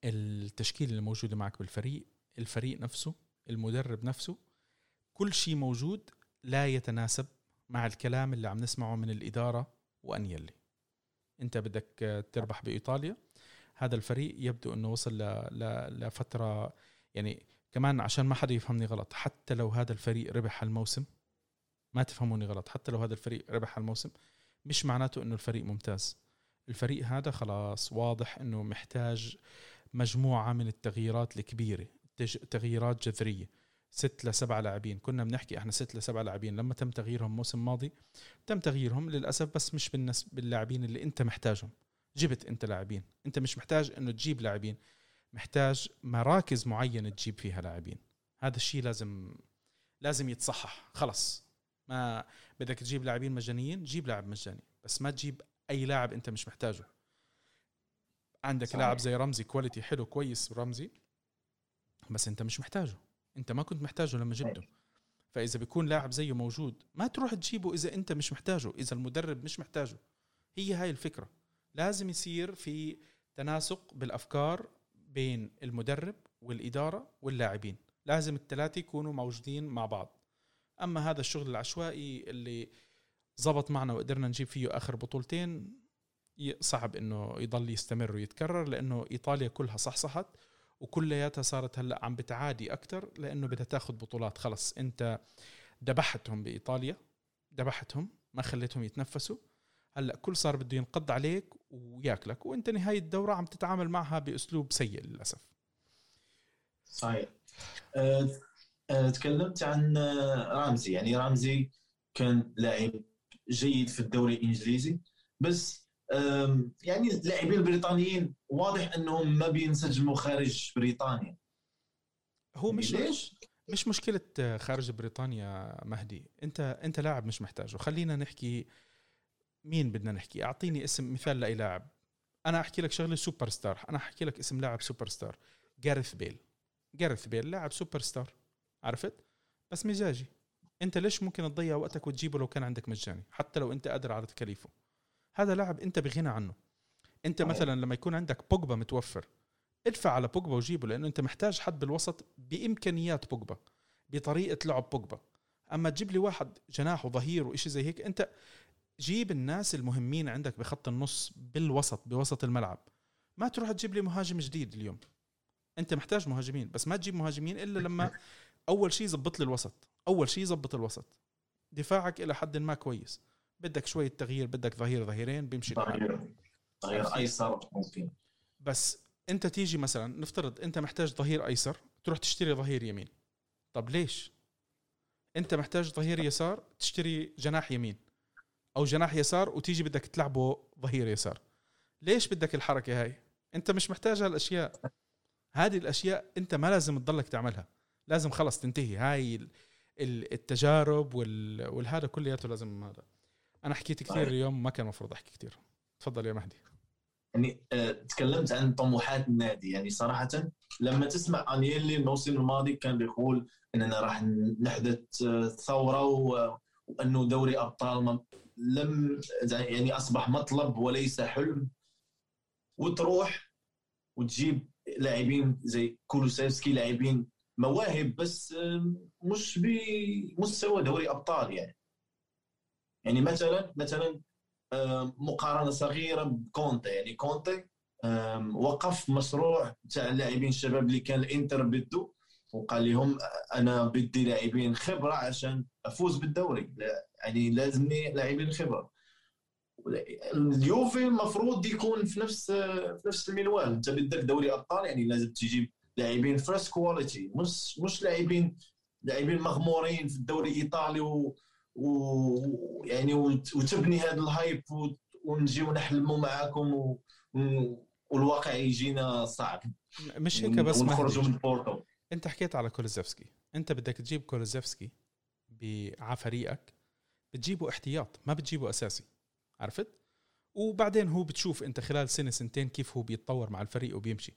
التشكيله اللي موجودة معك بالفريق الفريق نفسه المدرب نفسه كل شيء موجود لا يتناسب مع الكلام اللي عم نسمعه من الإدارة وانيلي أنت بدك تربح بإيطاليا. هذا الفريق يبدو إنه وصل لفترة يعني كمان عشان ما حدا يفهمني غلط حتى لو هذا الفريق ربح الموسم ما تفهموني غلط حتى لو هذا الفريق ربح الموسم مش معناته إنه الفريق ممتاز. الفريق هذا خلاص واضح إنه محتاج مجموعة من التغييرات الكبيرة تغييرات جذرية. ست لسبع لاعبين. كنا بنحكي إحنا ست لسبع لاعبين. لما تم تغييرهم الموسم الماضي تم تغييرهم للأسف بس مش بالنسبة باللاعبين اللي أنت محتاجهم. جبت أنت لاعبين. أنت مش محتاج إنه تجيب لاعبين. محتاج مراكز معينة تجيب فيها لاعبين. هذا الشيء لازم لازم يتصحح. خلص. ما بدك تجيب لاعبين مجانيين جيب لاعب مجاني. بس ما تجيب أي لاعب أنت مش محتاجه. عندك. لاعب زي رمزي كواليتي حلو كويس رمزي بس أنت مش محتاجه. انت ما كنت محتاجه لما جبته. فإذا بيكون لاعب زيه موجود ما تروح تجيبه إذا أنت مش محتاجه إذا المدرب مش محتاجه. هي هاي الفكرة. لازم يصير في تناسق بالأفكار بين المدرب والإدارة واللاعبين. لازم الثلاثة يكونوا موجودين مع بعض. أما هذا الشغل العشوائي اللي زبط معنا وقدرنا نجيب فيه آخر بطولتين صعب إنه يضل يستمر ويتكرر لأنه إيطاليا كلها صحصحت وكلياتها صارت هلأ عم بتعادي أكثر لأنه بدها تاخذ بطولات. خلص أنت دبحتهم بإيطاليا دبحتهم ما خليتهم يتنفسوا. هلأ كل صار بده ينقض عليك وياكلك وأنت نهاية الدورة عم تتعامل معها بأسلوب سيء للأسف. صحيح. أه أه تكلمت عن رامزي يعني رامزي كان لاعب جيد في الدوري الإنجليزي بس يعني اللاعبين البريطانيين واضح إنهم ما بينسجموا خارج بريطانيا. هو مش ليش؟ مش مشكلة خارج بريطانيا مهدي. أنت أنت لاعب مش محتاجه. خلينا نحكي مين بدنا نحكي. أعطيني اسم مثال لأي لاعب. أنا أحكي لك شغلة سوبر ستار أنا أحكي لك اسم لاعب سوبر ستار جارث بيل جارث بيل لاعب سوبر ستار عرفت؟ بس مزاجي. أنت ليش ممكن تضيع وقتك وتجيبه لو كان عندك مجاني؟ حتى لو أنت قادر على تكاليفه. هذا لاعب انت بغنى عنه. انت مثلا لما يكون عندك بوجبا متوفر ادفع على بوجبا وجيبه لأنه انت محتاج حد بالوسط بإمكانيات بوجبا بطريقة لعب بوجبا. أما تجيب لي واحد جناح وظهير وإشي زي هيك انت جيب الناس المهمين عندك بخط النص بالوسط بوسط الملعب. ما تروح تجيب لي مهاجم جديد اليوم. انت محتاج مهاجمين بس ما تجيب مهاجمين إلا لما [laughs] أول شيء زبط لي الوسط أول شيء زبط الوسط. دفاعك إلى حد ما كويس. بدك شوية تغيير بدك ظهير ظهيرين بيمشي ظهير ظهير أيسر ممكن. بس أنت تيجي مثلا نفترض أنت محتاج ظهير أيسر تروح تشتري ظهير يمين. طب ليش؟ أنت محتاج ظهير يسار تشتري جناح يمين أو جناح يسار وتيجي بدك تلعبه ظهير يسار. ليش بدك الحركة هاي؟ أنت مش محتاج هالأشياء. هذه الأشياء أنت ما لازم تضلك تعملها. لازم خلص تنتهي. هاي التجارب والهذا كلياته لازم هذا. أنا حكيت كثير اليوم ما كان المفروض أحكي كثير تفضل يا مهدي. يعني أه تكلمت عن طموحات النادي. يعني صراحة لما تسمع انيلي الموسم الماضي كان بيقول إننا راح نحدث آه، ثورة وأنه دوري أبطال لم يعني أصبح مطلب وليس حلم. وتروح وتجيب لاعبين زي كولوسيفسكي لاعبين مواهب بس مش بمستوى دوري أبطال يعني. يعني مثلا مثلا مقارنة صغيرة بكونتي. يعني كونتي وقف مشروع تاع اللاعبين الشباب اللي كان الإنتر بده وقال لهم أنا بدي لاعبين خبرة عشان أفوز بالدوري. يعني لازمني لاعبين خبرة. اليوفي المفروض يكون في نفس في نفس المنوال. أنت بدك دوري أبطال يعني لازم تجيب لاعبين fresh quality مش مش لاعبين لاعبين مغمورين في الدوري الإيطالي و, و يعني وتبني هذا ال hype ونجيو نحلموا معاكم و... والواقع يجينا صعب. مش هيك بس ونخرجوا من بورتو انت حكيت على كولوزيفسكي. انت بدك تجيب كولوزيفسكي على فريقك بتجيبه احتياط ما بتجيبه أساسي. عرفت؟ وبعدين هو بتشوف انت خلال سنة سنتين كيف هو بيتطور مع الفريق وبيمشي.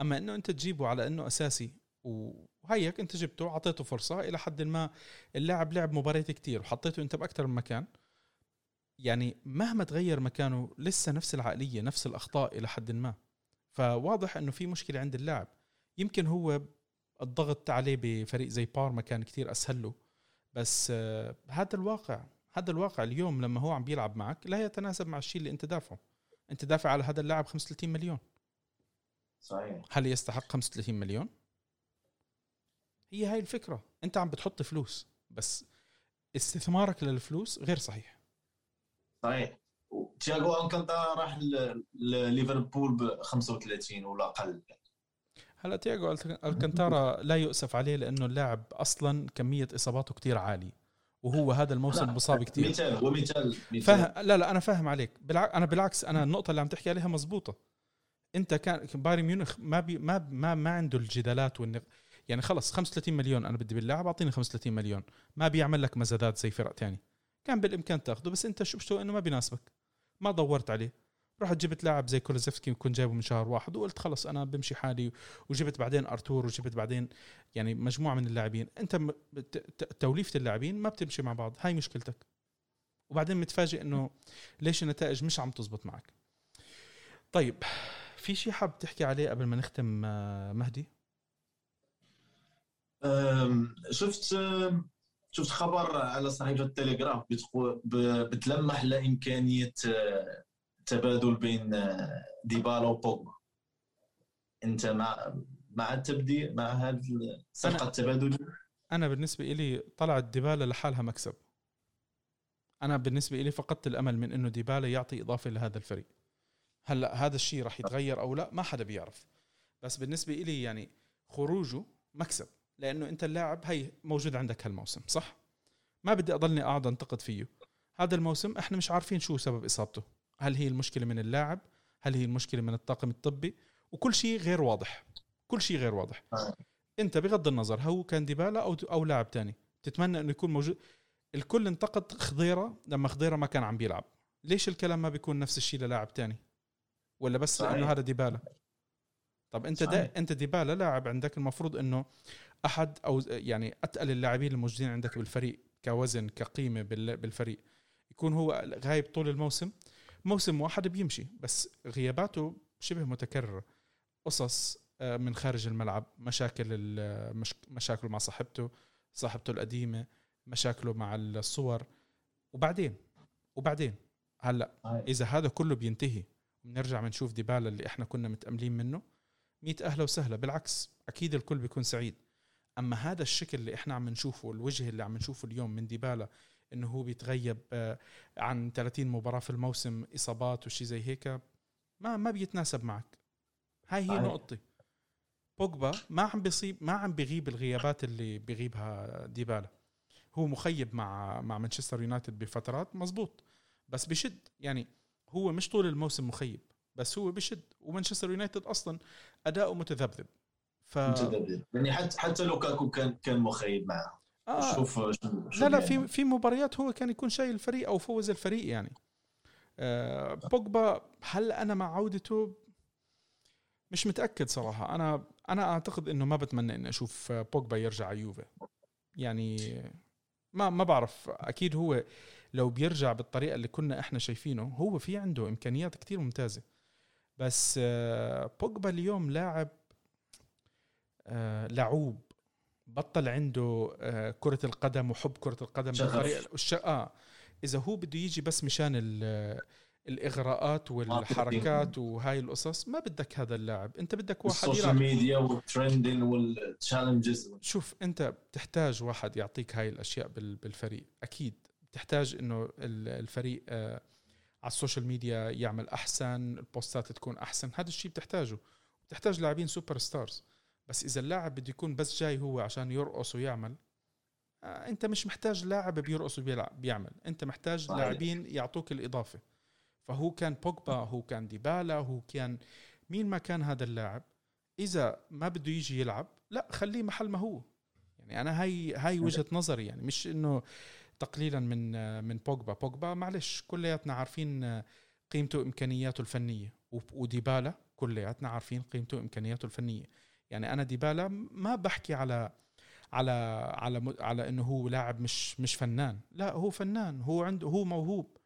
أما إنه أنت تجيبه على إنه أساسي وهيك انت جبته اعطيته فرصة إلى حد ما اللاعب لعب مباريات كتير وحطيته انت باكثر من مكان. يعني مهما تغير مكانه لسه نفس العقلية نفس الأخطاء إلى حد ما. فواضح إنه في مشكلة عند اللاعب. يمكن هو الضغط عليه بفريق زي بارما كان كتير أسهل له. بس آه هذا الواقع هذا الواقع اليوم لما هو عم بيلعب معك لا يتناسب مع الشيء اللي انت دافعه. انت دافع على هذا اللاعب 35 مليون. صحيح. هل يستحق 35 مليون؟ هي هاي الفكرة. أنت عم بتحط فلوس بس استثمارك للفلوس غير صحيح. صحيح. تياغو الكانتارا راح لليفربول ب 35 ولا أقل. هلا تياغو ألكانتارا لا يؤسف عليه لأنه اللاعب أصلا كمية إصاباته كتير عالية وهو هذا الموسم مصاب كثير مثال ومثال فاهم لا لا أنا فاهم عليك. بالعكس أنا بالعكس أنا النقطة اللي عم تحكي عليها مزبوطة. أنت كان بايرن ميونخ ما بي ما ما, ما عنده الجدالات والنق... يعني خلص 35 مليون أنا بدي باللاعب أعطيني 35 مليون. ما بيعمل لك مزادات زي فرق تاني. كان بالإمكان تاخذه بس أنت بتسوي إنه ما بيناسبك. ما دورت عليه. رحت جبت لاعب زي كولوزيفسكي كنت جايبه من شهر واحد وقلت خلص أنا بمشي حالي وجبت بعدين أرتور وجبت بعدين يعني مجموعة من اللاعبين. أنت توليفة اللاعبين ما بتمشي مع بعض هاي مشكلتك. وبعدين متفاجئ إنه ليش النتائج مش عم تزبط معك. طيب في شيء حاب تحكي عليه قبل ما نختم آه، مهدي؟ شفت شفت خبر على صحيفة التليجراف بتلمح لإمكانية آه، تبادل بين آه، ديبالا وبوجبا. أنت ما مع التبديل مع هذه الصفقه التبادليه أنا بالنسبة لي طلعت ديبالا لحالها مكسب. أنا بالنسبة لي فقدت الأمل من إنه ديبالا يعطي إضافة لهذا الفريق. هلأ هذا الشيء راح يتغير أو لا؟ ما حدا بيعرف. بس بالنسبة لي يعني خروجه مكسب. لأنه أنت اللاعب هي موجود عندك هالموسم صح؟ ما بدي أضلني أقعد أنتقد فيه. هذا الموسم إحنا مش عارفين شو سبب إصابته. هل هي المشكلة من اللاعب؟ هل هي المشكلة من الطاقم الطبي؟ وكل شيء غير واضح. كل شيء غير واضح. أنت بغض النظر هو كان ديبالا أو أو لاعب تاني. تتمنى إنه يكون موجود. الكل انتقد خضيرة لما خضيرة ما كان عم بيلعب. ليش الكلام ما بيكون نفس الشيء للاعب تاني؟ ولا بس صحيح. لأنه هذا ديبالا؟ طب أنت دا أنت ديبالا لاعب عندك المفروض إنه أحد أو يعني أتقل اللاعبين الموجودين عندك بالفريق كوزن كقيمة بالفريق. يكون هو غايب طول الموسم. موسم واحد بيمشي بس غياباته شبه متكررة. قصص آه، من خارج الملعب مشاكل مشاكله مع صاحبته صاحبته القديمة مشاكله مع الصور. وبعدين؟ وبعدين؟ هلأ إذا هذا كله بينتهي بنرجع بنشوف ديبالا اللي إحنا كنا متأملين منه مئة أهلا وسهلا. بالعكس أكيد الكل بيكون سعيد. أما هذا الشكل اللي إحنا عم نشوفه الوجه اللي عم نشوفه اليوم من ديبالا إنه هو بيتغيب آه، عن 30 مباراة في الموسم إصابات وشي زي هيك ما ما بيتناسب معك. هاي هي نقطتي. بوجبا ما عم بيصيب ما عم بيغيب الغيابات اللي بيغيبها ديبالا. هو مخيب مع مع مانشستر يونايتد بفترات مزبوط بس بشد. يعني هو مش طول الموسم مخيب بس هو بشد. ومانشستر يونايتد أصلا أداؤه متذبذب. ف يعني حتى حتى لوكاكو كان كان مخيب معه. آه. شوف لا لا في في مباريات هو كان يكون شايل الفريق أو فوز الفريق يعني. آه بوجبا هل أنا مع عودته مش متأكد صراحة. أنا أنا أعتقد إنه ما بتمنى إني أشوف بوجبا يرجع على يوفي. يعني ما ما بعرف. أكيد هو لو بيرجع بالطريقة اللي كنا إحنا شايفينه هو في عنده إمكانيات كتير ممتازة. بس آه، بوجبا اليوم لاعب لعوب. بطل عنده آه، كرة القدم وحب كرة القدم بالطريقة. آه. إذا هو بده يجي بس مشان الإغراءات والحركات وهاي القصص ما بدك هذا اللاعب. أنت بدك واحد ال social media وال trending وال challenges شوف أنت بتحتاج واحد يعطيك هاي الأشياء بالفريق. أكيد بتحتاج إنه الفريق آه على ال social media يعمل أحسن ال posts تكون أحسن. هذا الشيء بتحتاجه. بتحتاج لاعبين superstars بس إذا اللاعب بده يكون بس جاي هو عشان يرقص ويعمل آه أنت مش محتاج لاعب بيرقص وبيلعب بيعمل أنت محتاج لاعبين يعطوك الإضافة. فهو كان بوجبا هو كان ديبالا هو كان مين ما كان هذا اللاعب إذا ما بده يجي يلعب لا خليه محل ما هو. يعني أنا هاي هاي وجهة نظري يعني مش إنه تقليلا من من بوجبا. بوجبا معلش كلياتنا عارفين قيمته امكانياته الفنية وديبالا كلياتنا عارفين قيمته امكانياته الفنية. يعني أنا ديبالا ما بحكي على على على على إنه هو لاعب مش مش فنان. لا هو فنان هو عنده هو موهوب.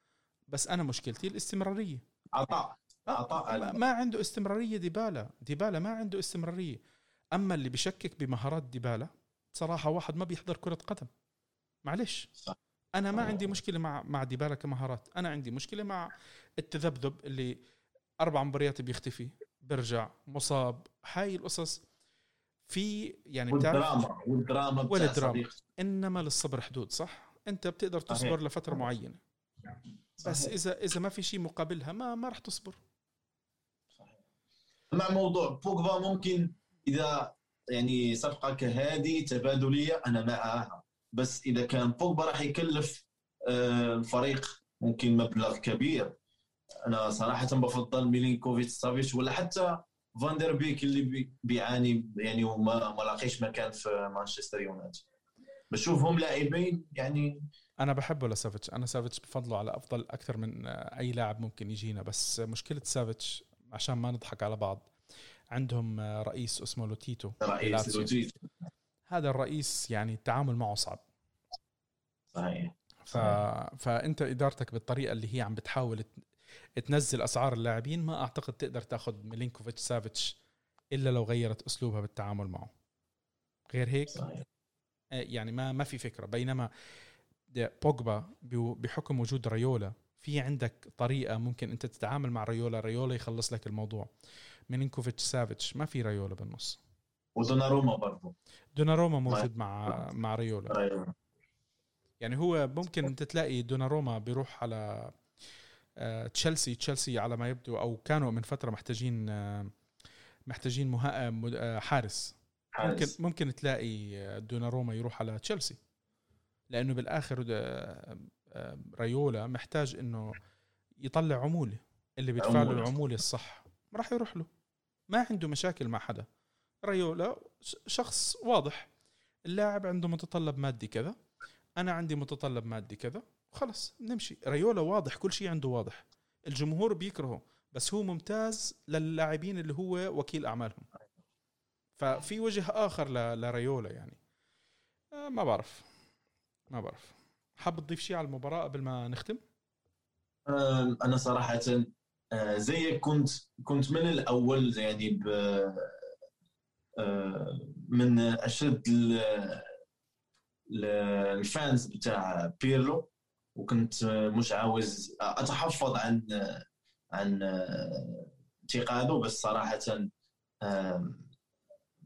بس أنا مشكلتي الاستمرارية. عطاء عطاء ما عنده استمرارية ديبالا. ديبالا ما عنده استمرارية. أما اللي بشكك بمهارات ديبالا بصراحه واحد ما بيحضر كرة قدم. معلش أنا ما عندي مشكلة مع مع ديبالا كمهارات. أنا عندي مشكلة مع التذبذب اللي أربع مباريات بيختفي برجع مصاب. هاي القصص في يعني والدراما والدراما والدراما إنما للصبر حدود صح؟ أنت بتقدر تصبر صحيح. لفتره معينة. بس. إذا إذا ما في شيء مقابلها ما ما راح تصبر. صحيح. مع موضوع بوجبا ممكن إذا يعني صفقة كهذه تبادلية أنا معها. بس إذا كان بوجبا راح يكلف آه، الفريق ممكن مبلغ كبير. أنا صراحة بفضل ميلينكوفيتش سافيتش ولا حتى فاندر بيك اللي بيعاني يعني وما ما لاقيش مكان في مانشستر يونايتد. بشوفهم لاعبين يعني أنا بحبه لسافيتش. أنا سافيتش بفضله على أفضل أكثر من أي لاعب ممكن يجينا. بس مشكلة سافيتش عشان ما نضحك على بعض عندهم رئيس اسمه لوتيتو رئيس لوتيتو. هذا الرئيس يعني التعامل معه صعب. صحيح. ف... فأنت إدارتك بالطريقة اللي هي عم بتحاول تنزل أسعار اللاعبين ما أعتقد تقدر تأخذ ميلينكوفيتش سافيتش إلا لو غيرت أسلوبها بالتعامل معه. غير هيك صحيح. آه، يعني ما ما في فكرة. بينما بوجبا بحكم وجود ريولا في عندك طريقة ممكن أنت تتعامل مع ريولا ريولا يخلص لك الموضوع. ميلينكوفيتش سافيتش ما في ريولا بالنص. ودوناروما برضه دوناروما موجود مع مع ريولا. يعني هو ممكن أنت تلاقي دوناروما بيروح على تشيلسي تشيلسي على ما يبدو أو كانوا من فترة محتاجين آه، محتاجين مها... آه، حارس. ممكن ممكن تلاقي دوناروما يروح على تشيلسي. لأنه بالآخر آه، آه، ريولا محتاج إنه يطلع عمولة. اللي بيدفع له. العمولة الصح راح يروح له. ما عنده مشاكل مع حدا. ريولا شخص واضح. اللاعب عنده متطلب مادي كذا. أنا عندي متطلب مادي كذا. خلص نمشي. ريولا واضح كل شيء عنده واضح. الجمهور بيكرهه بس هو ممتاز للاعبين اللي هو وكيل أعمالهم. ففي وجه آخر لريولا يعني. آه، ما بعرف. ما بعرف. حاب تضيف شيء على المباراة قبل ما نختم؟ أنا صراحة آه، زيك كنت كنت من الأول يعني ب آه، من أشد ال- ال- الفانز بتاع بيرلو. وكنت مش عاوز أتحفظ عن عن انتقاده بس صراحة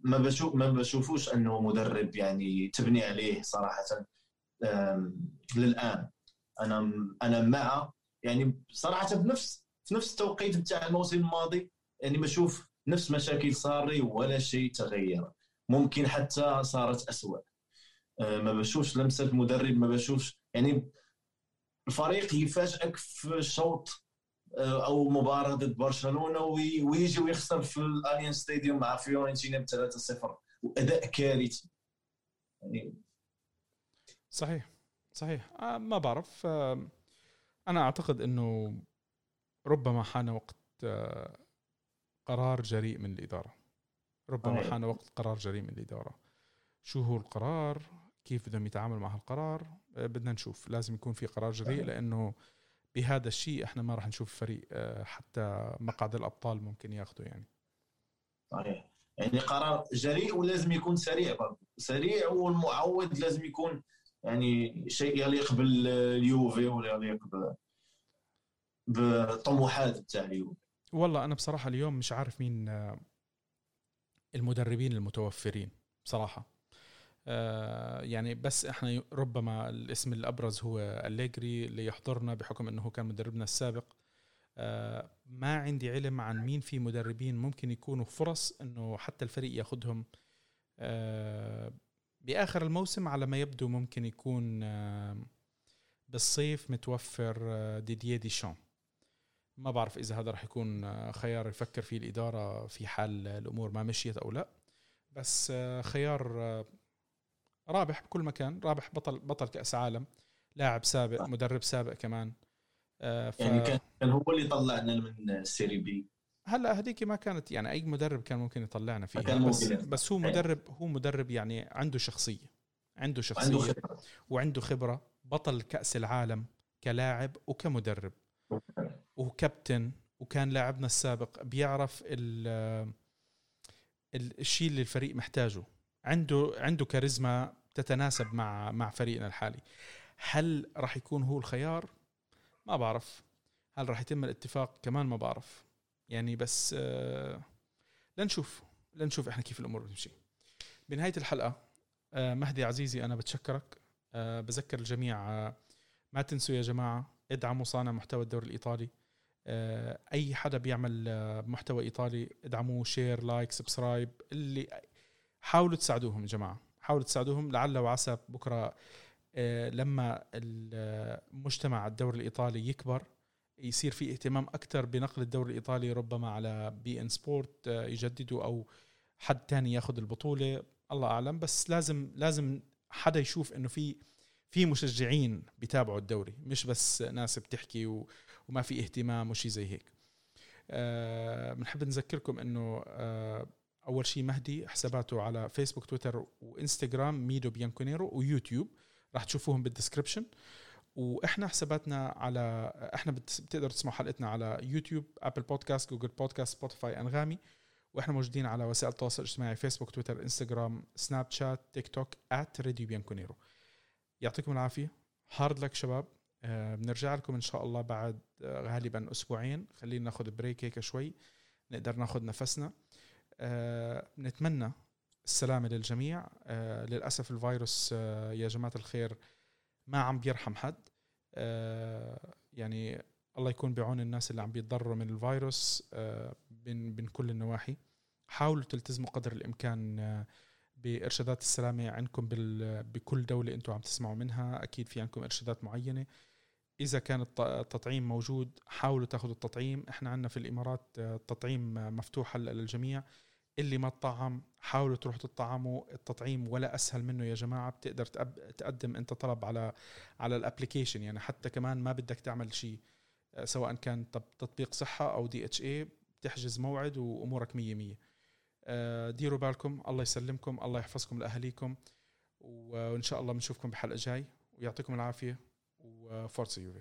ما بشوف ما بشوفوش أنه مدرب يعني تبني عليه صراحة للآن. أنا أنا مع يعني صراحة بنفس في نفس التوقيت بتاع الموسم الماضي يعني بشوف نفس مشاكل صاري ولا شيء تغير. ممكن حتى صارت أسوأ. آه، ما بشوفش لمسة مدرب ما بشوفش يعني الفريق يفاجئك في شوط آه، أو مباراة ضد برشلونة وي- ويجي ويخسر في الاليانز stadium مع فيورنتينا ب 3-0 وأداء كارثي. يعني صحيح صحيح. آه ما بعرف آه أنا أعتقد إنه ربما حان وقت آه قرار جريء من الإدارة. ربما. حان وقت قرار جريء من الإدارة. شو هو القرار؟ كيف بدهم يتعاملوا مع هالقرار؟ بدنا نشوف. لازم يكون في قرار جريء. لأنه بهذا الشيء إحنا ما راح نشوف فريق آه حتى مقعد الأبطال ممكن ياخذه يعني. صحيح. يعني قرار جريء ولازم يكون سريع برضه سريع والمعود لازم يكون يعني شيء يليق باليوفي ولا يليق بالطموحات بتاع اليوفي. والله أنا بصراحة اليوم مش عارف مين آه، المدربين المتوفرين بصراحة. آه، يعني بس إحنا ربما الاسم الأبرز هو أليجري اللي يحضرنا بحكم إنه كان مدربنا السابق. آه، ما عندي علم عن مين في مدربين ممكن يكونوا فرص إنه حتى الفريق ياخذهم آه، بآخر الموسم على ما يبدو ممكن يكون آه، بالصيف متوفر آه، ديديه ديشان ما بعرف إذا هذا راح يكون آه، خيار يفكر فيه الإدارة في حال الأمور ما مشيت أو لا. بس آه، خيار آه، رابح بكل مكان رابح بطل بطل كأس عالم لاعب سابق صح. مدرب سابق كمان آه، ف... يعني كان هو اللي طلعنا من السيري بي هلأ هذيك ما كانت يعني أي مدرب كان ممكن يطلعنا فيها كان بس ممكن. بس هو أيوة. مدرب هو مدرب يعني عنده شخصية عنده شخصية عنده خبرة وعنده خبرة بطل كأس العالم كلاعب وكمدرب [laughs] وكابتن وكان لاعبنا السابق بيعرف ال ال- الشيء اللي الفريق محتاجه عنده عنده كاريزما تتناسب مع مع فريقنا الحالي. هل راح يكون هو الخيار؟ ما بعرف. هل راح يتم الاتفاق؟ كمان ما بعرف. يعني بس آه لنشوف. لنشوف إحنا كيف الأمور بتمشي. بنهاية الحلقة آه مهدي عزيزي أنا بتشكرك. آه بذكر الجميع آه ما تنسوا يا جماعة ادعموا صانع محتوى الدوري الإيطالي. آه، أي حدا بيعمل آه، محتوى إيطالي ادعموه share like subscribe اللي حاولوا تساعدوهم يا جماعة. حاولوا تساعدوهم لعل وعسى بكرة آه، لما المجتمع الدوري الإيطالي يكبر يصير في اهتمام أكثر بنقل الدوري الإيطالي ربما على بي إن سبورت آه، يجددوا أو حد تاني ياخذ البطولة. الله أعلم. بس لازم لازم حدا يشوف إنه في في مشجعين بيتابعوا الدوري مش بس ناس بتحكي وما في اهتمام وشي زي هيك. آه، بنحب نذكركم إنه أول شيء مهدي حساباته على فيسبوك تويتر وإنستغرام ميدو بيانكونيرو ويوتيوب. راح تشوفوهم بال description وإحنا حساباتنا على إحنا بت- بتقدروا تسمعوا حلقتنا على يوتيوب Apple Podcast Google Podcast Spotify أنغامي. وإحنا موجودين على وسائل التواصل الاجتماعي فيسبوك تويتر انستغرام سناب شات تيك توك راديو بيانكونيرو يعطيكم العافية. hard luck شباب. آه، بنرجع لكم إن شاء الله بعد آه، غالبا أسبوعين. خلينا ناخذ break هيك شوي. نقدر ناخذ نفسنا. بنتمنى السلامة للجميع. آه، للأسف الفيروس آه، يا جماعة الخير ما عم بيرحم حد. يعني الله يكون بعون الناس اللي عم بيتضرروا من الفيروس من من كل النواحي. حاولوا تلتزموا قدر الإمكان بإرشادات السلامة عندكم بكل دولة أنتم عم تسمعوا منها. أكيد في عندكم إرشادات معينة. إذا كان التطعيم موجود حاولوا تاخذوا التطعيم. إحنا عندنا في الإمارات التطعيم مفتوح هلأ للجميع. اللي ما تطعم حاولوا تروحوا تطعموا التطعيم ولا أسهل منه يا جماعة بتقدر تقدم أنت طلب على على ال application. يعني حتى كمان ما بدك تعمل شيء سواء كان تطبيق صحة أو DHA بتحجز موعد وأمورك مية مية. آه، ديروا بالكم الله يسلمكم الله يحفظكم لاهاليكم وإن شاء الله بنشوفكم بحلقة جاي ويعطيكم العافية و Forza Juve.